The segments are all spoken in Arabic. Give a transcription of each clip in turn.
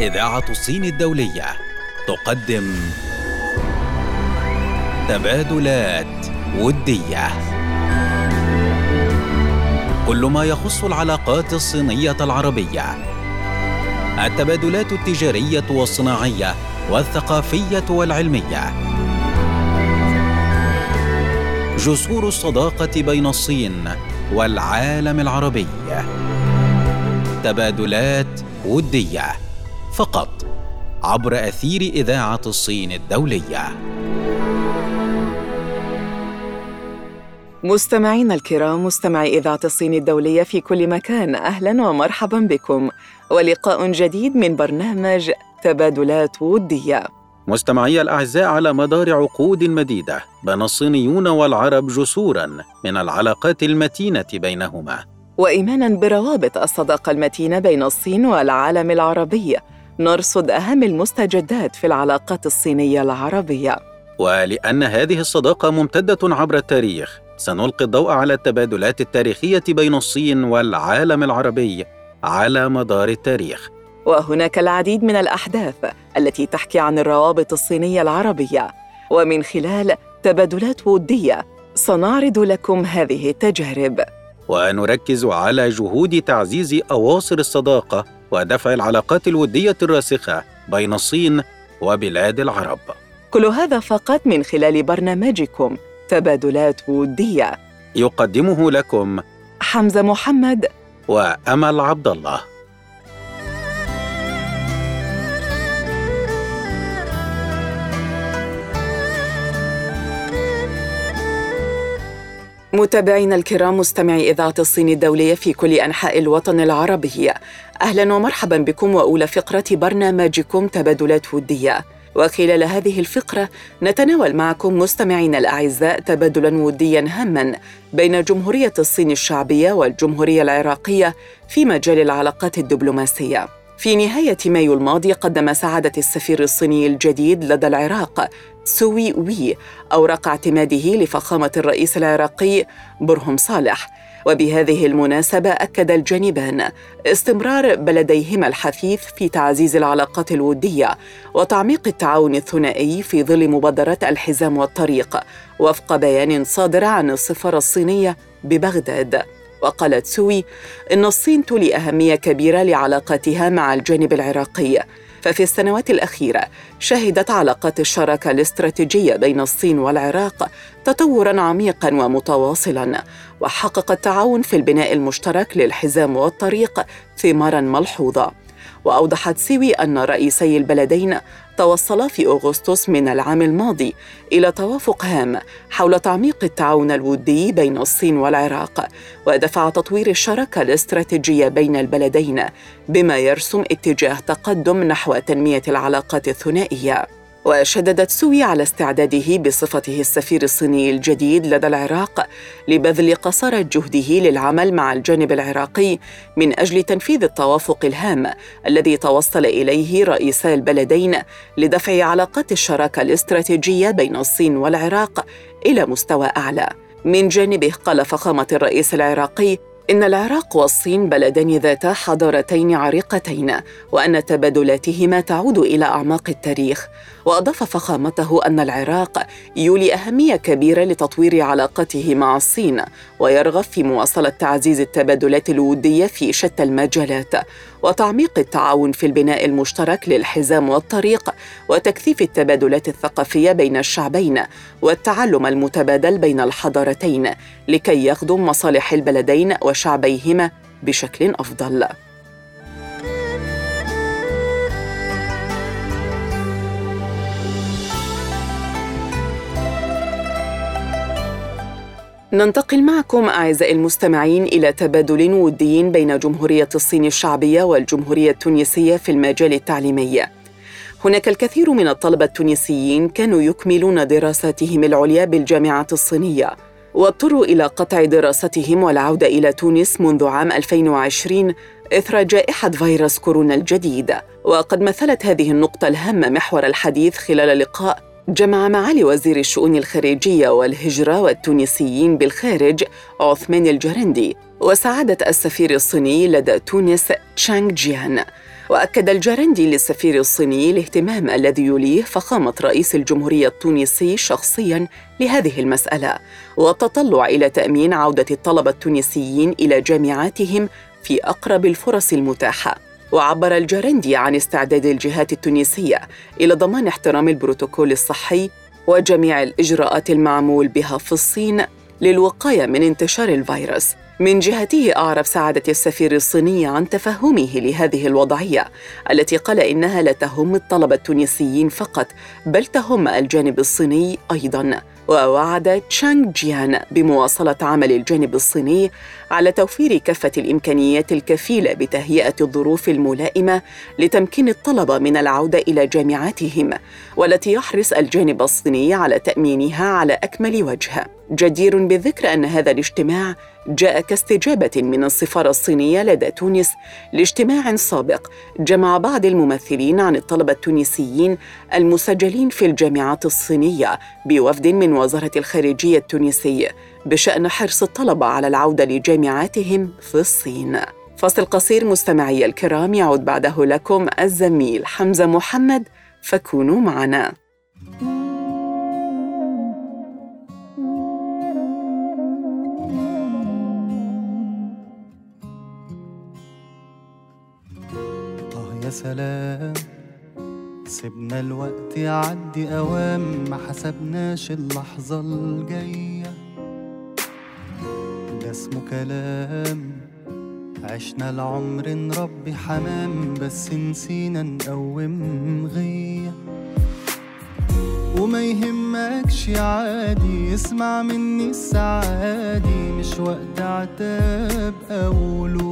إذاعة الصين الدولية تقدم تبادلات ودية. كل ما يخص العلاقات الصينية العربية. التبادلات التجارية والصناعية والثقافية والعلمية. جسور الصداقة بين الصين والعالم العربي. تبادلات ودية. فقط عبر أثير إذاعة الصين الدولية. مستمعينا الكرام مستمعي إذاعة الصين الدولية في كل مكان أهلا ومرحبا بكم. ولقاء جديد من برنامج تبادلات ودية. مستمعي الأعزاء على مدار عقود مديدة بنى الصينيون والعرب جسورا من العلاقات المتينة بينهما. وايمانا بروابط الصداقة المتينة بين الصين والعالم العربي. نرصد أهم المستجدات في العلاقات الصينية العربية. ولأن هذه الصداقة ممتدة عبر التاريخ سنلقي الضوء على التبادلات التاريخية بين الصين والعالم العربي على مدار التاريخ. وهناك العديد من الأحداث التي تحكي عن الروابط الصينية العربية. ومن خلال تبادلات ودية سنعرض لكم هذه التجارب. ونركز على جهود تعزيز أواصر الصداقة ودفع العلاقات الودية الراسخة بين الصين وبلاد العرب. كل هذا فقط من خلال برنامجكم تبادلات ودية. يقدمه لكم حمزة محمد وأمل عبد الله. متابعينا الكرام مستمعي إذاعة الصين الدولية في كل أنحاء الوطن العربي. أهلا ومرحبا بكم وأولى فقرة برنامجكم تبادلات ودية. وخلال هذه الفقرة نتناول معكم مستمعينا الأعزاء تبادلا وديا هاما بين جمهورية الصين الشعبية والجمهورية العراقية في مجال العلاقات الدبلوماسية. في نهاية مايو الماضي قدم سعادة السفير الصيني الجديد لدى العراق سوي وي أوراق اعتماده لفخامة الرئيس العراقي برهم صالح. وبهذه المناسبة أكد الجانبان استمرار بلديهما الحثيث في تعزيز العلاقات الودية وتعميق التعاون الثنائي في ظل مبادرة الحزام والطريق وفق بيان صادر عن السفارة الصينية ببغداد. وقالت سوي إن الصين تولي أهمية كبيرة لعلاقاتها مع الجانب العراقي. ففي السنوات الأخيرة شهدت علاقات الشراكة الاستراتيجية بين الصين والعراق تطورا عميقا ومتواصلا وحقق التعاون في البناء المشترك للحزام والطريق ثمارا ملحوظة. وأوضحت سيوي أن رئيسي البلدين توصلا في أغسطس من العام الماضي إلى توافق هام حول تعميق التعاون الودي بين الصين والعراق ودفع تطوير الشراكة الاستراتيجية بين البلدين بما يرسم اتجاه تقدم نحو تنمية العلاقات الثنائية. وشددت سوي على استعداده بصفته السفير الصيني الجديد لدى العراق لبذل قصارى جهده للعمل مع الجانب العراقي من أجل تنفيذ التوافق الهام الذي توصل إليه رئيسا البلدين لدفع علاقات الشراكة الاستراتيجية بين الصين والعراق إلى مستوى أعلى. من جانبه قال فخامة الرئيس العراقي إن العراق والصين بلدان ذاتا حضارتين عريقتين وأن تبادلاتهما تعود إلى أعماق التاريخ. وأضاف فخامته أن العراق يولي أهمية كبيرة لتطوير علاقته مع الصين ويرغب في مواصلة تعزيز التبادلات الودية في شتى المجالات. وتعميق التعاون في البناء المشترك للحزام والطريق وتكثيف التبادلات الثقافية بين الشعبين والتعلم المتبادل بين الحضارتين لكي يخدم مصالح البلدين وشعبيهما بشكل أفضل. ننتقل معكم أعزائي المستمعين إلى تبادل ودي بين جمهورية الصين الشعبية والجمهورية التونسية في المجال التعليمي. هناك الكثير من الطلبة التونسيين كانوا يكملون دراساتهم العليا بالجامعة الصينية واضطروا إلى قطع دراستهم والعودة إلى تونس منذ عام 2020 إثر جائحة فيروس كورونا الجديد وقد مثلت هذه النقطة الهامة محور الحديث خلال لقاء جمع معالي وزير الشؤون الخارجية والهجرة والتونسيين بالخارج عثمان الجرندي وسعادة السفير الصيني لدى تونس تشانغ جيان. وأكد الجرندي للسفير الصيني الاهتمام الذي يليه فخامة رئيس الجمهورية التونسي شخصيا لهذه المسألة والتطلع إلى تأمين عودة الطلبة التونسيين إلى جامعاتهم في أقرب الفرص المتاحة. وعبر الجرندي عن استعداد الجهات التونسية إلى ضمان احترام البروتوكول الصحي وجميع الإجراءات المعمول بها في الصين للوقاية من انتشار الفيروس. من جهته أعرب سعادة السفير الصيني عن تفهمه لهذه الوضعية التي قال إنها لا تهم الطلبة التونسيين فقط بل تهم الجانب الصيني أيضاً. ووعد تشانغ جيان بمواصلة عمل الجانب الصيني على توفير كافة الإمكانيات الكفيلة بتهيئة الظروف الملائمة لتمكين الطلبة من العودة إلى جامعاتهم والتي يحرص الجانب الصيني على تأمينها على أكمل وجه. جدير بالذكر أن هذا الاجتماع جاء كاستجابة من السفارة الصينية لدى تونس لاجتماع سابق جمع بعض الممثلين عن الطلبة التونسيين المسجلين في الجامعات الصينية بوفد من وزارة الخارجية التونسية بشأن حرص الطلبة على العودة لجامعاتهم في الصين. فصل قصير مستمعي الكرام يعود بعده لكم الزميل حمزة محمد فكونوا معنا. سلام. سيبنا الوقت يعدي أوام ما حسبناش اللحظة الجاية. ده اسمه كلام. عشنا العمر نربي حمام بس نسينا نقوم غية. وما يهمكش عادي اسمع مني السعادي مش وقت عتاب أو لوم آه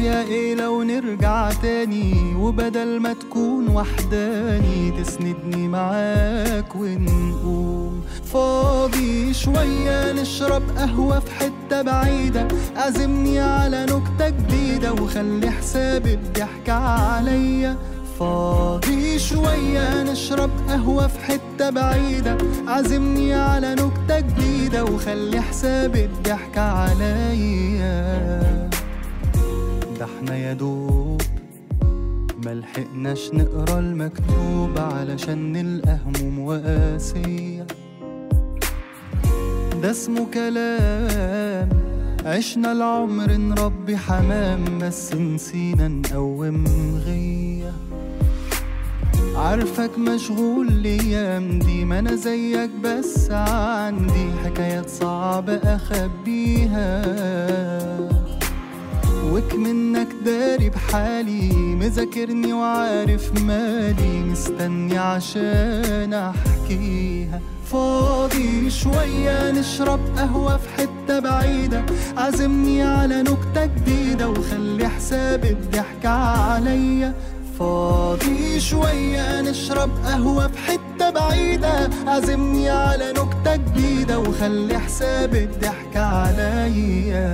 يا إيه لو نرجع تاني وبدل ما تكون وحداني تسندني معاك ونقوم فاضي شوية نشرب قهوة في حتة بعيدة. عزمني على نكتة جديدة وخلي حساب الضحك عليا. فاضي شوية نشرب قهوة في حتة بعيدة. عزمني على نكتة جديدة وخلي حساب الضحك عليا. ده إحنا يا دوب ملحقناش نقرأ المكتوب علشان نلقى هموم وقاسية ده اسمه كلام. عشنا العمر نربي حمام بس نسينا نقوم غيه عارفك مشغول الأيام دي ما أنا زيك بس عندي حكايات صعبة أخبيها. وك منك داري بحالي مذاكرني وعارف مالي مستني عشان أحكيها. فاضي شوية نشرب قهوة في حتة بعيدة عزمني على نكتة جديدة وخلي حساب الضحك عليا. فاضي شوية نشرب قهوة في حتة بعيدة عزمني على نكتة جديدة وخلي حساب الضحك عليا.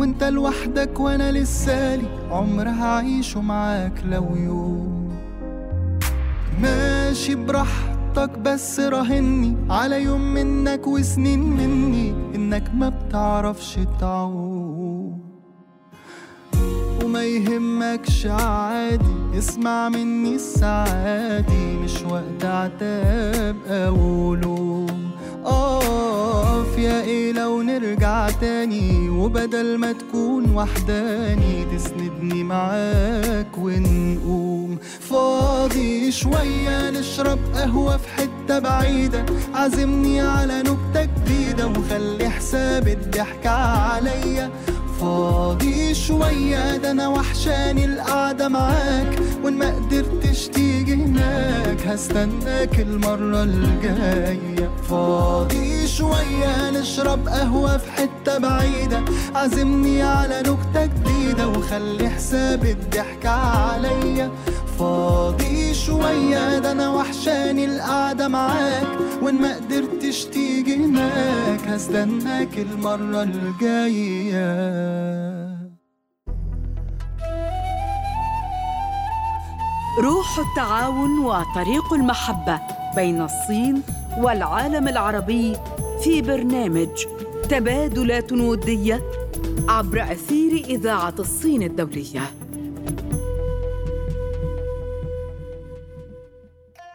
وانت لوحدك وأنا لسالي عمر هعيشه معاك لو يوم. ماشي براحتك بس راهني على يوم منك وسنين مني انك ما بتعرفش تعوم. وما يهمكش عادي اسمع مني السعادي مش وقت عتاب لوم. اقف يا إيه لو نرجع تاني وبدل ما تكون وحداني تسندني معاك ونقوم. فاضي شوية نشرب قهوة في حتة بعيدة عزمني على نكتة جديدة وخلي حساب الضحك عليا. فاضي شوية ده أنا وحشاني القعدة معاك. وإن ما قدرتش تيجي هناك هستناك المرة الجاية. فاضي شوية نشرب قهوة في حتة بعيدة. عزمني على نكتة جديدة وخلي حساب الضحك عليا. فاضي شوية ده أنا وحشاني القعدة معاك وإن ما قدرتش تيجي هناك هستناك المرة الجاية روح التعاون وطريق المحبة بين الصين والعالم العربي في برنامج تبادلات ودية عبر أثير إذاعة الصين الدولية.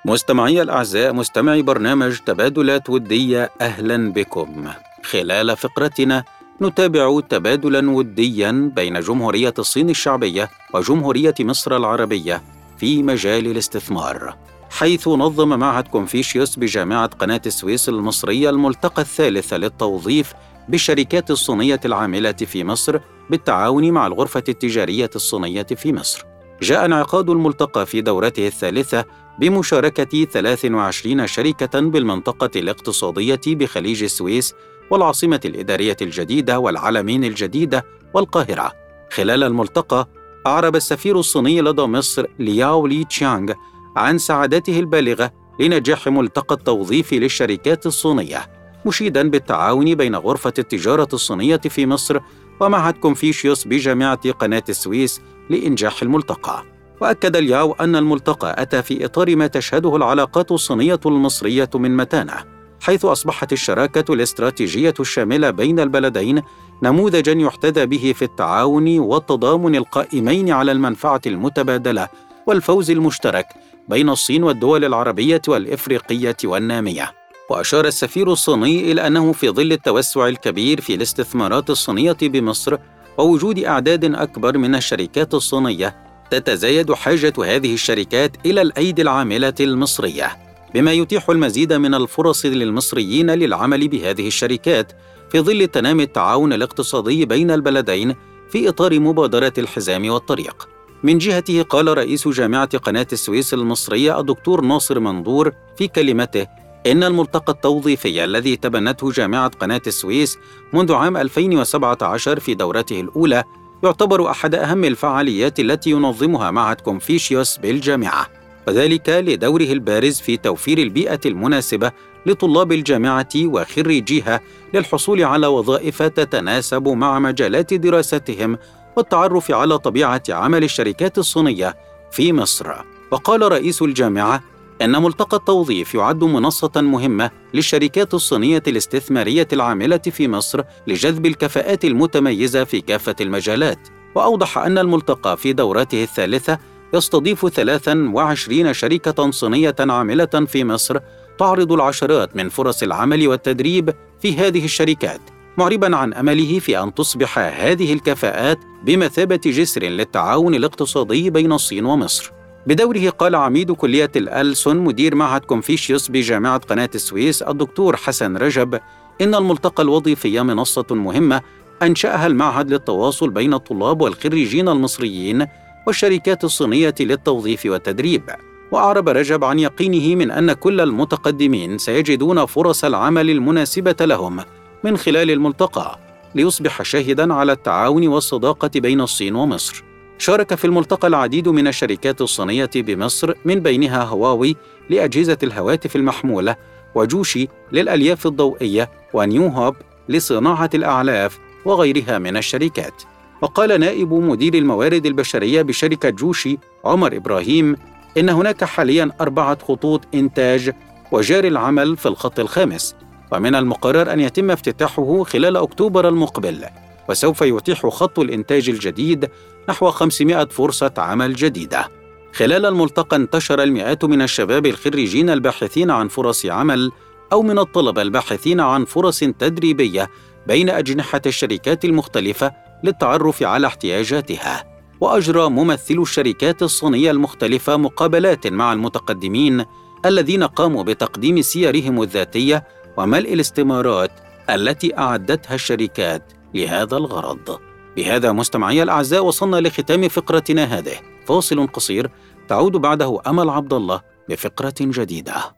مستمعي الأعزاء مستمعي برنامج تبادلات ودية أهلا بكم. خلال فقرتنا نتابع تبادلا وديا بين جمهورية الصين الشعبية وجمهورية مصر العربية في مجال الاستثمار. حيث نظم معهد كونفوشيوس بجامعة قناة السويس المصرية الملتقى الثالث للتوظيف بالشركات الصينية العاملة في مصر بالتعاون مع الغرفة التجارية الصينية في مصر. جاء انعقاد الملتقى في دورته الثالثة بمشاركة 23 شركة بالمنطقة الاقتصادية بخليج السويس والعاصمة الإدارية الجديدة والعلمين الجديدة والقاهرة. خلال الملتقى أعرب السفير الصيني لدى مصر لياو لي تشانغ عن سعادته البالغة لنجاح ملتقى التوظيف للشركات الصينية مشيدا بالتعاون بين غرفة التجارة الصينية في مصر ومعهد كونفوشيوس بجامعة قناة السويس لإنجاح الملتقى وأكد الياو أن الملتقى أتى في إطار ما تشهده العلاقات الصينية المصرية من متانة حيث أصبحت الشراكة الاستراتيجية الشاملة بين البلدين نموذجا يحتذى به في التعاون والتضامن القائمين على المنفعة المتبادلة والفوز المشترك بين الصين والدول العربية والإفريقية والنامية. وأشار السفير الصيني إلى أنه في ظل التوسع الكبير في الاستثمارات الصينية بمصر ووجود أعداد أكبر من الشركات الصينية تتزايد حاجة هذه الشركات إلى الأيدي العاملة المصرية، بما يتيح المزيد من الفرص للمصريين للعمل بهذه الشركات في ظل تنامي التعاون الاقتصادي بين البلدين في إطار مبادرة الحزام والطريق. من جهته قال رئيس جامعة قناة السويس المصرية الدكتور ناصر منظور في كلمته إن الملتقى التوظيفي الذي تبنته جامعة قناة السويس منذ عام 2017 في دورته الأولى يعتبر أحد أهم الفعاليات التي ينظمها معهد كونفوشيوس بالجامعة وذلك لدوره البارز في توفير البيئة المناسبة لطلاب الجامعة وخريجيها للحصول على وظائف تتناسب مع مجالات دراستهم والتعرف على طبيعة عمل الشركات الصينية في مصر. وقال رئيس الجامعة إن ملتقى التوظيف يعد منصة مهمة للشركات الصينية الاستثمارية العاملة في مصر لجذب الكفاءات المتميزة في كافة المجالات وأوضح أن الملتقى في دورته الثالثة يستضيف 23 شركة صينية عاملة في مصر تعرض العشرات من فرص العمل والتدريب في هذه الشركات معربا عن أمله في أن تصبح هذه الكفاءات بمثابة جسر للتعاون الاقتصادي بين الصين ومصر. بدوره قال عميد كلية الألسن مدير معهد كونفوشيوس بجامعة قناة السويس الدكتور حسن رجب إن الملتقى الوظيفي منصة مهمة أنشأها المعهد للتواصل بين الطلاب والخريجين المصريين والشركات الصينية للتوظيف والتدريب. وأعرب رجب عن يقينه من أن كل المتقدمين سيجدون فرص العمل المناسبة لهم من خلال الملتقى ليصبح شاهدا على التعاون والصداقة بين الصين ومصر شارك في الملتقى العديد من الشركات الصينية بمصر من بينها هواوي لأجهزة الهواتف المحمولة وجوشي للألياف الضوئية ونيو هوب لصناعة الأعلاف وغيرها من الشركات. وقال نائب مدير الموارد البشرية بشركة جوشي عمر إبراهيم إن هناك حاليا أربعة خطوط إنتاج وجاري العمل في الخط الخامس ومن المقرر أن يتم افتتاحه خلال أكتوبر المقبل. وسوف يتيح خط الإنتاج الجديد نحو 500 فرصة عمل جديدة. خلال الملتقى انتشر المئات من الشباب الخريجين الباحثين عن فرص عمل أو من الطلبة الباحثين عن فرص تدريبية بين أجنحة الشركات المختلفة للتعرف على احتياجاتها. وأجرى ممثلو الشركات الصينية المختلفة مقابلات مع المتقدمين الذين قاموا بتقديم سيرهم الذاتية وملء الاستمارات التي أعدتها الشركات. لهذا الغرض. بهذا مستمعي الأعزاء وصلنا لختام فقرتنا هذه، فاصل قصير تعود بعده أمل عبد الله بفقرة جديدة.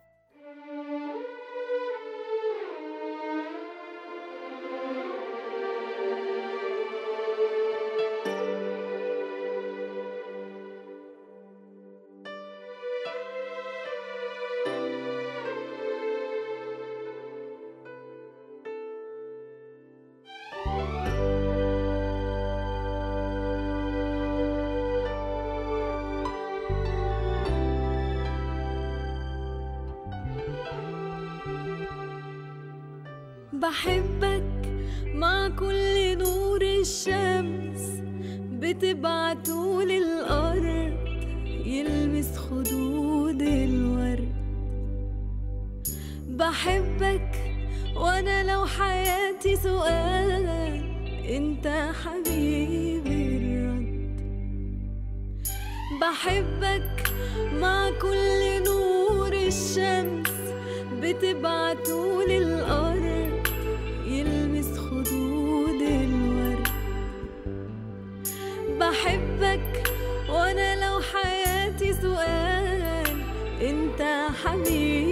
بحبك مع كل نور الشمس بتبعته انت حبيبي.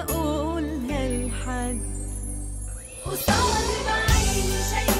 خايفة أقولها لحد قصادي بعيني شايفة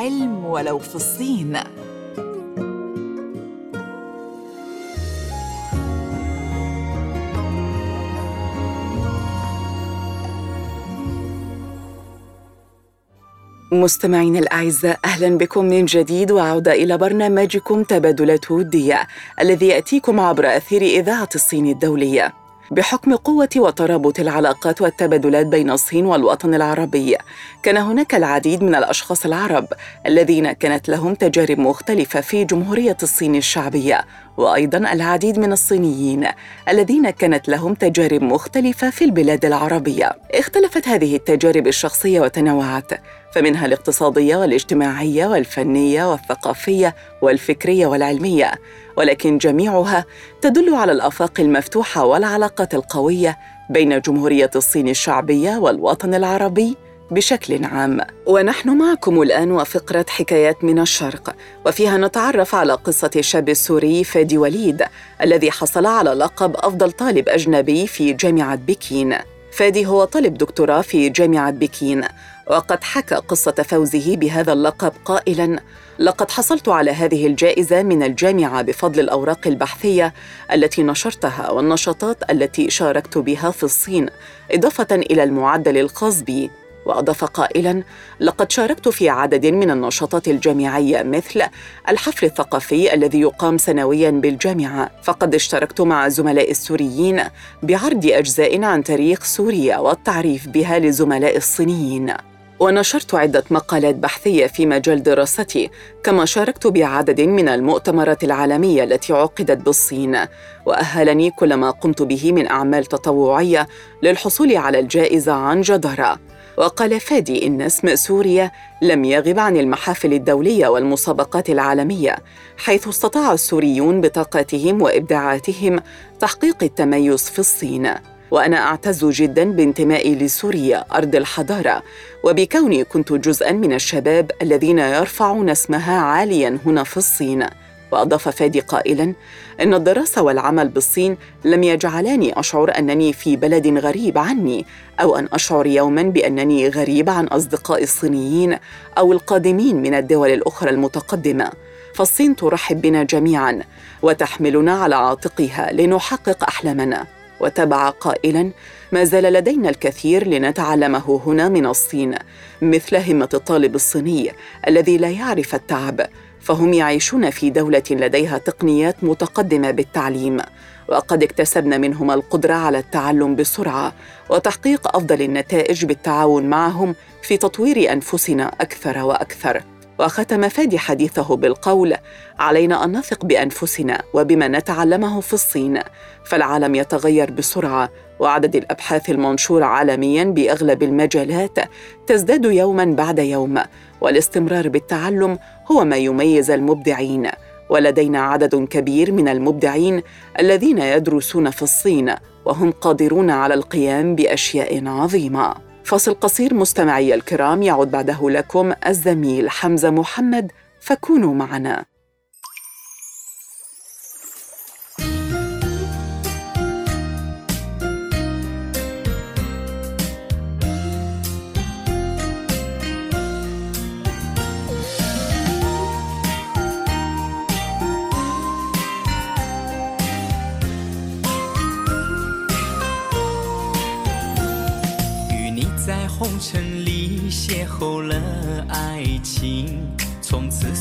العلم ولو في الصين. مستمعينا الأعزاء أهلا بكم من جديد وعودة إلى برنامجكم تبادلات ودية الذي يأتيكم عبر أثير إذاعة الصين الدولية. بحكم قوة وترابط العلاقات والتبادلات بين الصين والوطن العربي. كان هناك العديد من الأشخاص العرب الذين كانت لهم تجارب مختلفة في جمهورية الصين الشعبية وأيضا العديد من الصينيين الذين كانت لهم تجارب مختلفة في البلاد العربية. اختلفت هذه التجارب الشخصية وتنوعت فمنها الاقتصادية والاجتماعية والفنية والثقافية والفكرية والعلمية. ولكن جميعها تدل على الآفاق المفتوحة والعلاقات القوية بين جمهورية الصين الشعبية والوطن العربي بشكل عام ونحن معكم الآن وفقرة حكايات من الشرق وفيها نتعرف على قصة الشاب السوري فادي وليد الذي حصل على لقب أفضل طالب أجنبي في جامعة بكين فادي هو طالب دكتوراه في جامعة بكين وقد حكى قصة فوزه بهذا اللقب قائلاً: لقد حصلت على هذه الجائزة من الجامعة بفضل الأوراق البحثية التي نشرتها والنشاطات التي شاركت بها في الصين، إضافة إلى المعدل الخاص بي. وأضاف قائلا لقد شاركت في عدد من النشاطات الجامعيه مثل الحفل الثقافي الذي يقام سنويا بالجامعة فقد اشتركت مع زملاء السوريين بعرض أجزاء عن تاريخ سوريا والتعريف بها لزملاء الصينيين ونشرت عدة مقالات بحثية في مجال دراستي، كما شاركت بعدد من المؤتمرات العالمية التي عقدت بالصين، وأهلني كل ما قمت به من أعمال تطوعية للحصول على الجائزة عن جدارة. وقال فادي إن اسم سوريا لم يغب عن المحافل الدولية والمسابقات العالمية، حيث استطاع السوريون بطاقتهم وإبداعاتهم تحقيق التميز في الصين. وأنا أعتز جدا بانتمائي لسوريا أرض الحضارة وبكوني كنت جزءا من الشباب الذين يرفعون اسمها عاليا هنا في الصين وأضاف فادي قائلا إن الدراسة والعمل بالصين لم يجعلاني أشعر أنني في بلد غريب عني أو أن أشعر يوما بأنني غريب عن اصدقائي الصينيين أو القادمين من الدول الأخرى المتقدمة. فالصين ترحب بنا جميعا وتحملنا على عاتقها لنحقق أحلامنا. وتابع قائلا ما زال لدينا الكثير لنتعلمه هنا من الصين مثل همة الطالب الصيني الذي لا يعرف التعب فهم يعيشون في دولة لديها تقنيات متقدمة بالتعليم وقد اكتسبنا منهم القدرة على التعلم بسرعة وتحقيق أفضل النتائج بالتعاون معهم في تطوير أنفسنا أكثر وأكثر. وختم فادي حديثه بالقول علينا أن نثق بأنفسنا وبما نتعلمه في الصين فالعالم يتغير بسرعة وعدد الأبحاث المنشورة عالميا بأغلب المجالات تزداد يوما بعد يوم والاستمرار بالتعلم هو ما يميز المبدعين ولدينا عدد كبير من المبدعين الذين يدرسون في الصين وهم قادرون على القيام بأشياء عظيمة. فاصل قصير مستمعي الكرام يعود بعده لكم الزميل حمزة محمد فكونوا معنا.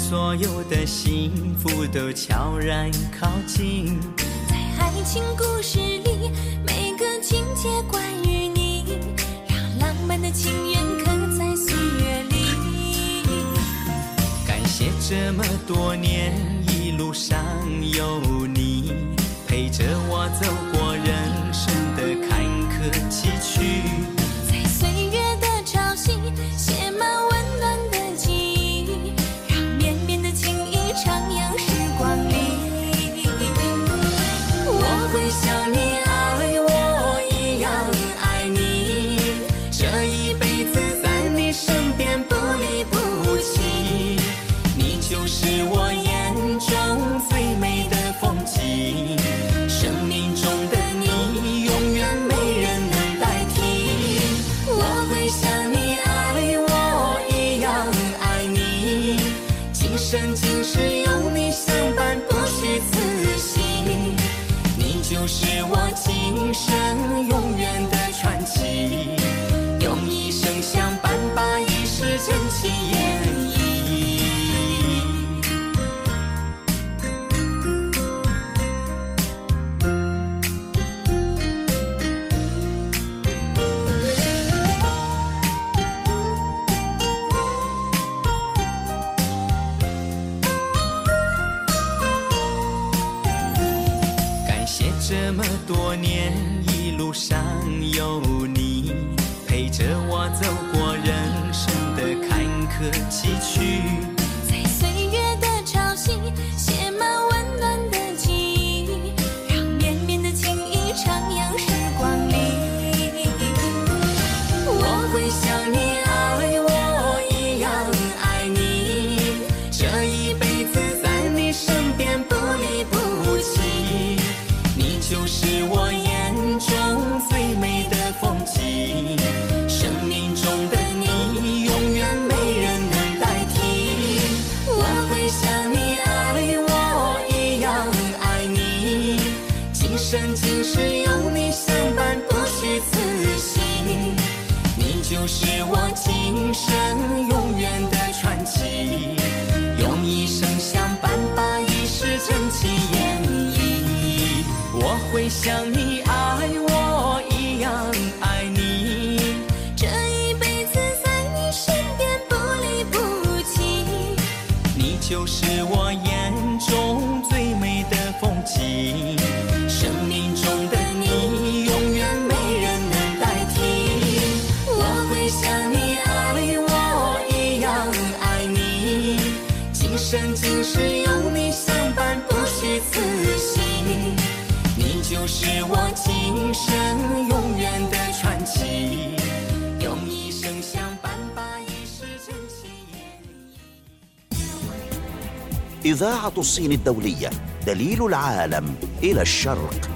所有的幸福都悄然靠近，在爱情故事里，每个情节关于你，让浪漫的情缘刻在岁月里。感谢这么多年，一路上有你陪着我走过人生的坎坷崎岖。我走过人生的坎坷崎岖。tell me إذاعة الصين الدولية دليل العالم إلى الشرق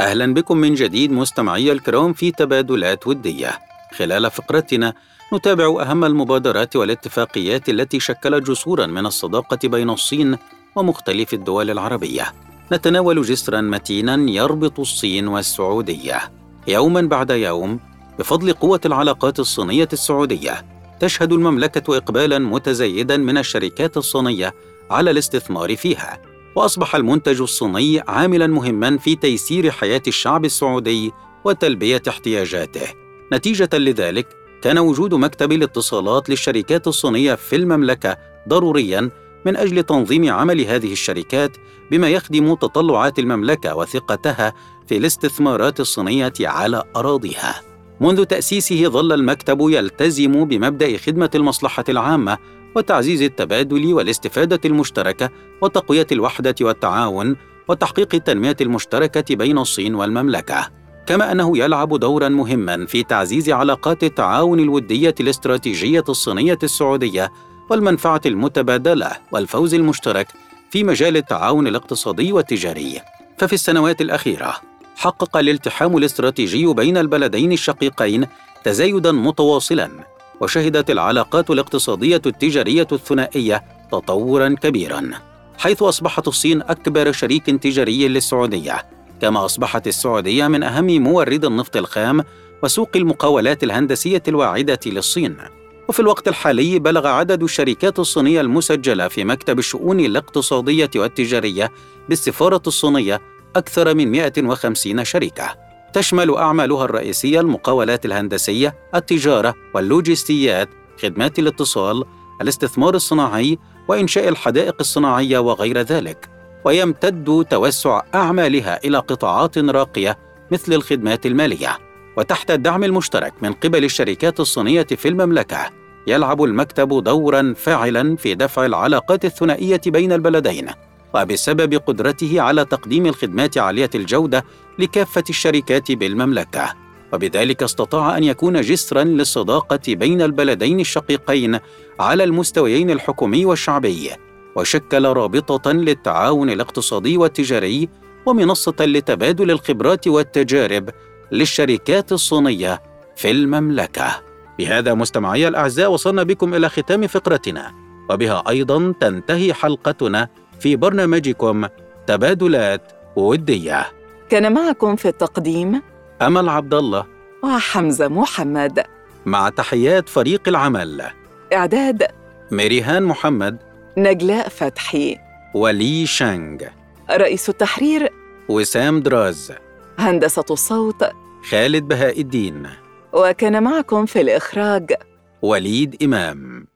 أهلا بكم من جديد مستمعي الكرام في تبادلات ودية. خلال فقرتنا نتابع أهم المبادرات والاتفاقيات التي شكلت جسورا من الصداقة بين الصين ومختلف الدول العربية. نتناول جسرا متينا يربط الصين والسعودية. يوما بعد يوم بفضل قوة العلاقات الصينية السعودية تشهد المملكة إقبالا متزايدا من الشركات الصينية على الاستثمار فيها. وأصبح المنتج الصيني عاملا مهما في تيسير حياة الشعب السعودي وتلبية احتياجاته نتيجة لذلك كان وجود مكتب الاتصالات للشركات الصينية في المملكة ضروريا من أجل تنظيم عمل هذه الشركات بما يخدم تطلعات المملكة وثقتها في الاستثمارات الصينية على أراضيها منذ تأسيسه ظل المكتب يلتزم بمبدأ خدمة المصلحة العامة وتعزيز التبادل والاستفادة المشتركة وتقوية الوحدة والتعاون وتحقيق التنمية المشتركة بين الصين والمملكة. كما أنه يلعب دورا مهما في تعزيز علاقات التعاون الودية الاستراتيجية الصينية السعودية والمنفعة المتبادلة والفوز المشترك في مجال التعاون الاقتصادي والتجاري. ففي السنوات الأخيرة حقق الالتحام الاستراتيجي بين البلدين الشقيقين تزايدا متواصلا وشهدت العلاقات الاقتصادية التجارية الثنائية تطورا كبيرا حيث أصبحت الصين أكبر شريك تجاري للسعودية كما أصبحت السعودية من أهم مورد النفط الخام وسوق المقاولات الهندسية الواعدة للصين. وفي الوقت الحالي بلغ عدد الشركات الصينية المسجلة في مكتب الشؤون الاقتصادية والتجارية بالسفاره الصينية أكثر من 150 شركة تشمل أعمالها الرئيسية المقاولات الهندسية، التجارة واللوجستيات، خدمات الاتصال، الاستثمار الصناعي، وإنشاء الحدائق الصناعية وغير ذلك. ويمتد توسع أعمالها إلى قطاعات راقية مثل الخدمات المالية. وتحت الدعم المشترك من قبل الشركات الصينية في المملكة، يلعب المكتب دورا فاعلا في دفع العلاقات الثنائية بين البلدين. وبسبب قدرته على تقديم الخدمات عالية الجودة لكافة الشركات بالمملكة. وبذلك استطاع أن يكون جسرا للصداقة بين البلدين الشقيقين على المستويين الحكومي والشعبي. وشكل رابطة للتعاون الاقتصادي والتجاري ومنصة لتبادل الخبرات والتجارب للشركات الصينية في المملكة. بهذا مستمعي الأعزاء وصلنا بكم إلى ختام فقرتنا. وبها أيضا تنتهي حلقتنا في برنامجكم تبادلات ودية. كان معكم في التقديم أمل عبد الله وحمزة محمد. مع تحيات فريق العمل. إعداد ميريهان محمد. نجلاء فتحي. ولي شانغ. رئيس التحرير وسام دراز. هندسة الصوت خالد بهاء الدين. وكان معكم في الإخراج وليد إمام.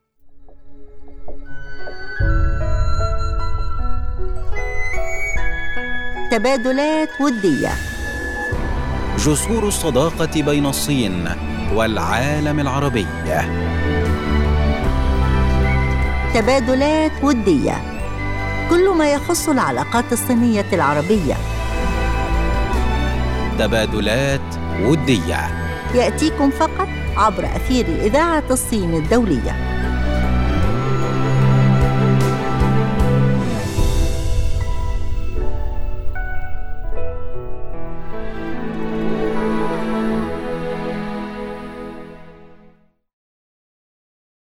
تبادلات ودية جسور الصداقة بين الصين والعالم العربي. تبادلات ودية كل ما يخص العلاقات الصينية العربية. تبادلات وديه يأتيكم فقط عبر أثير إذاعة الصين الدولية.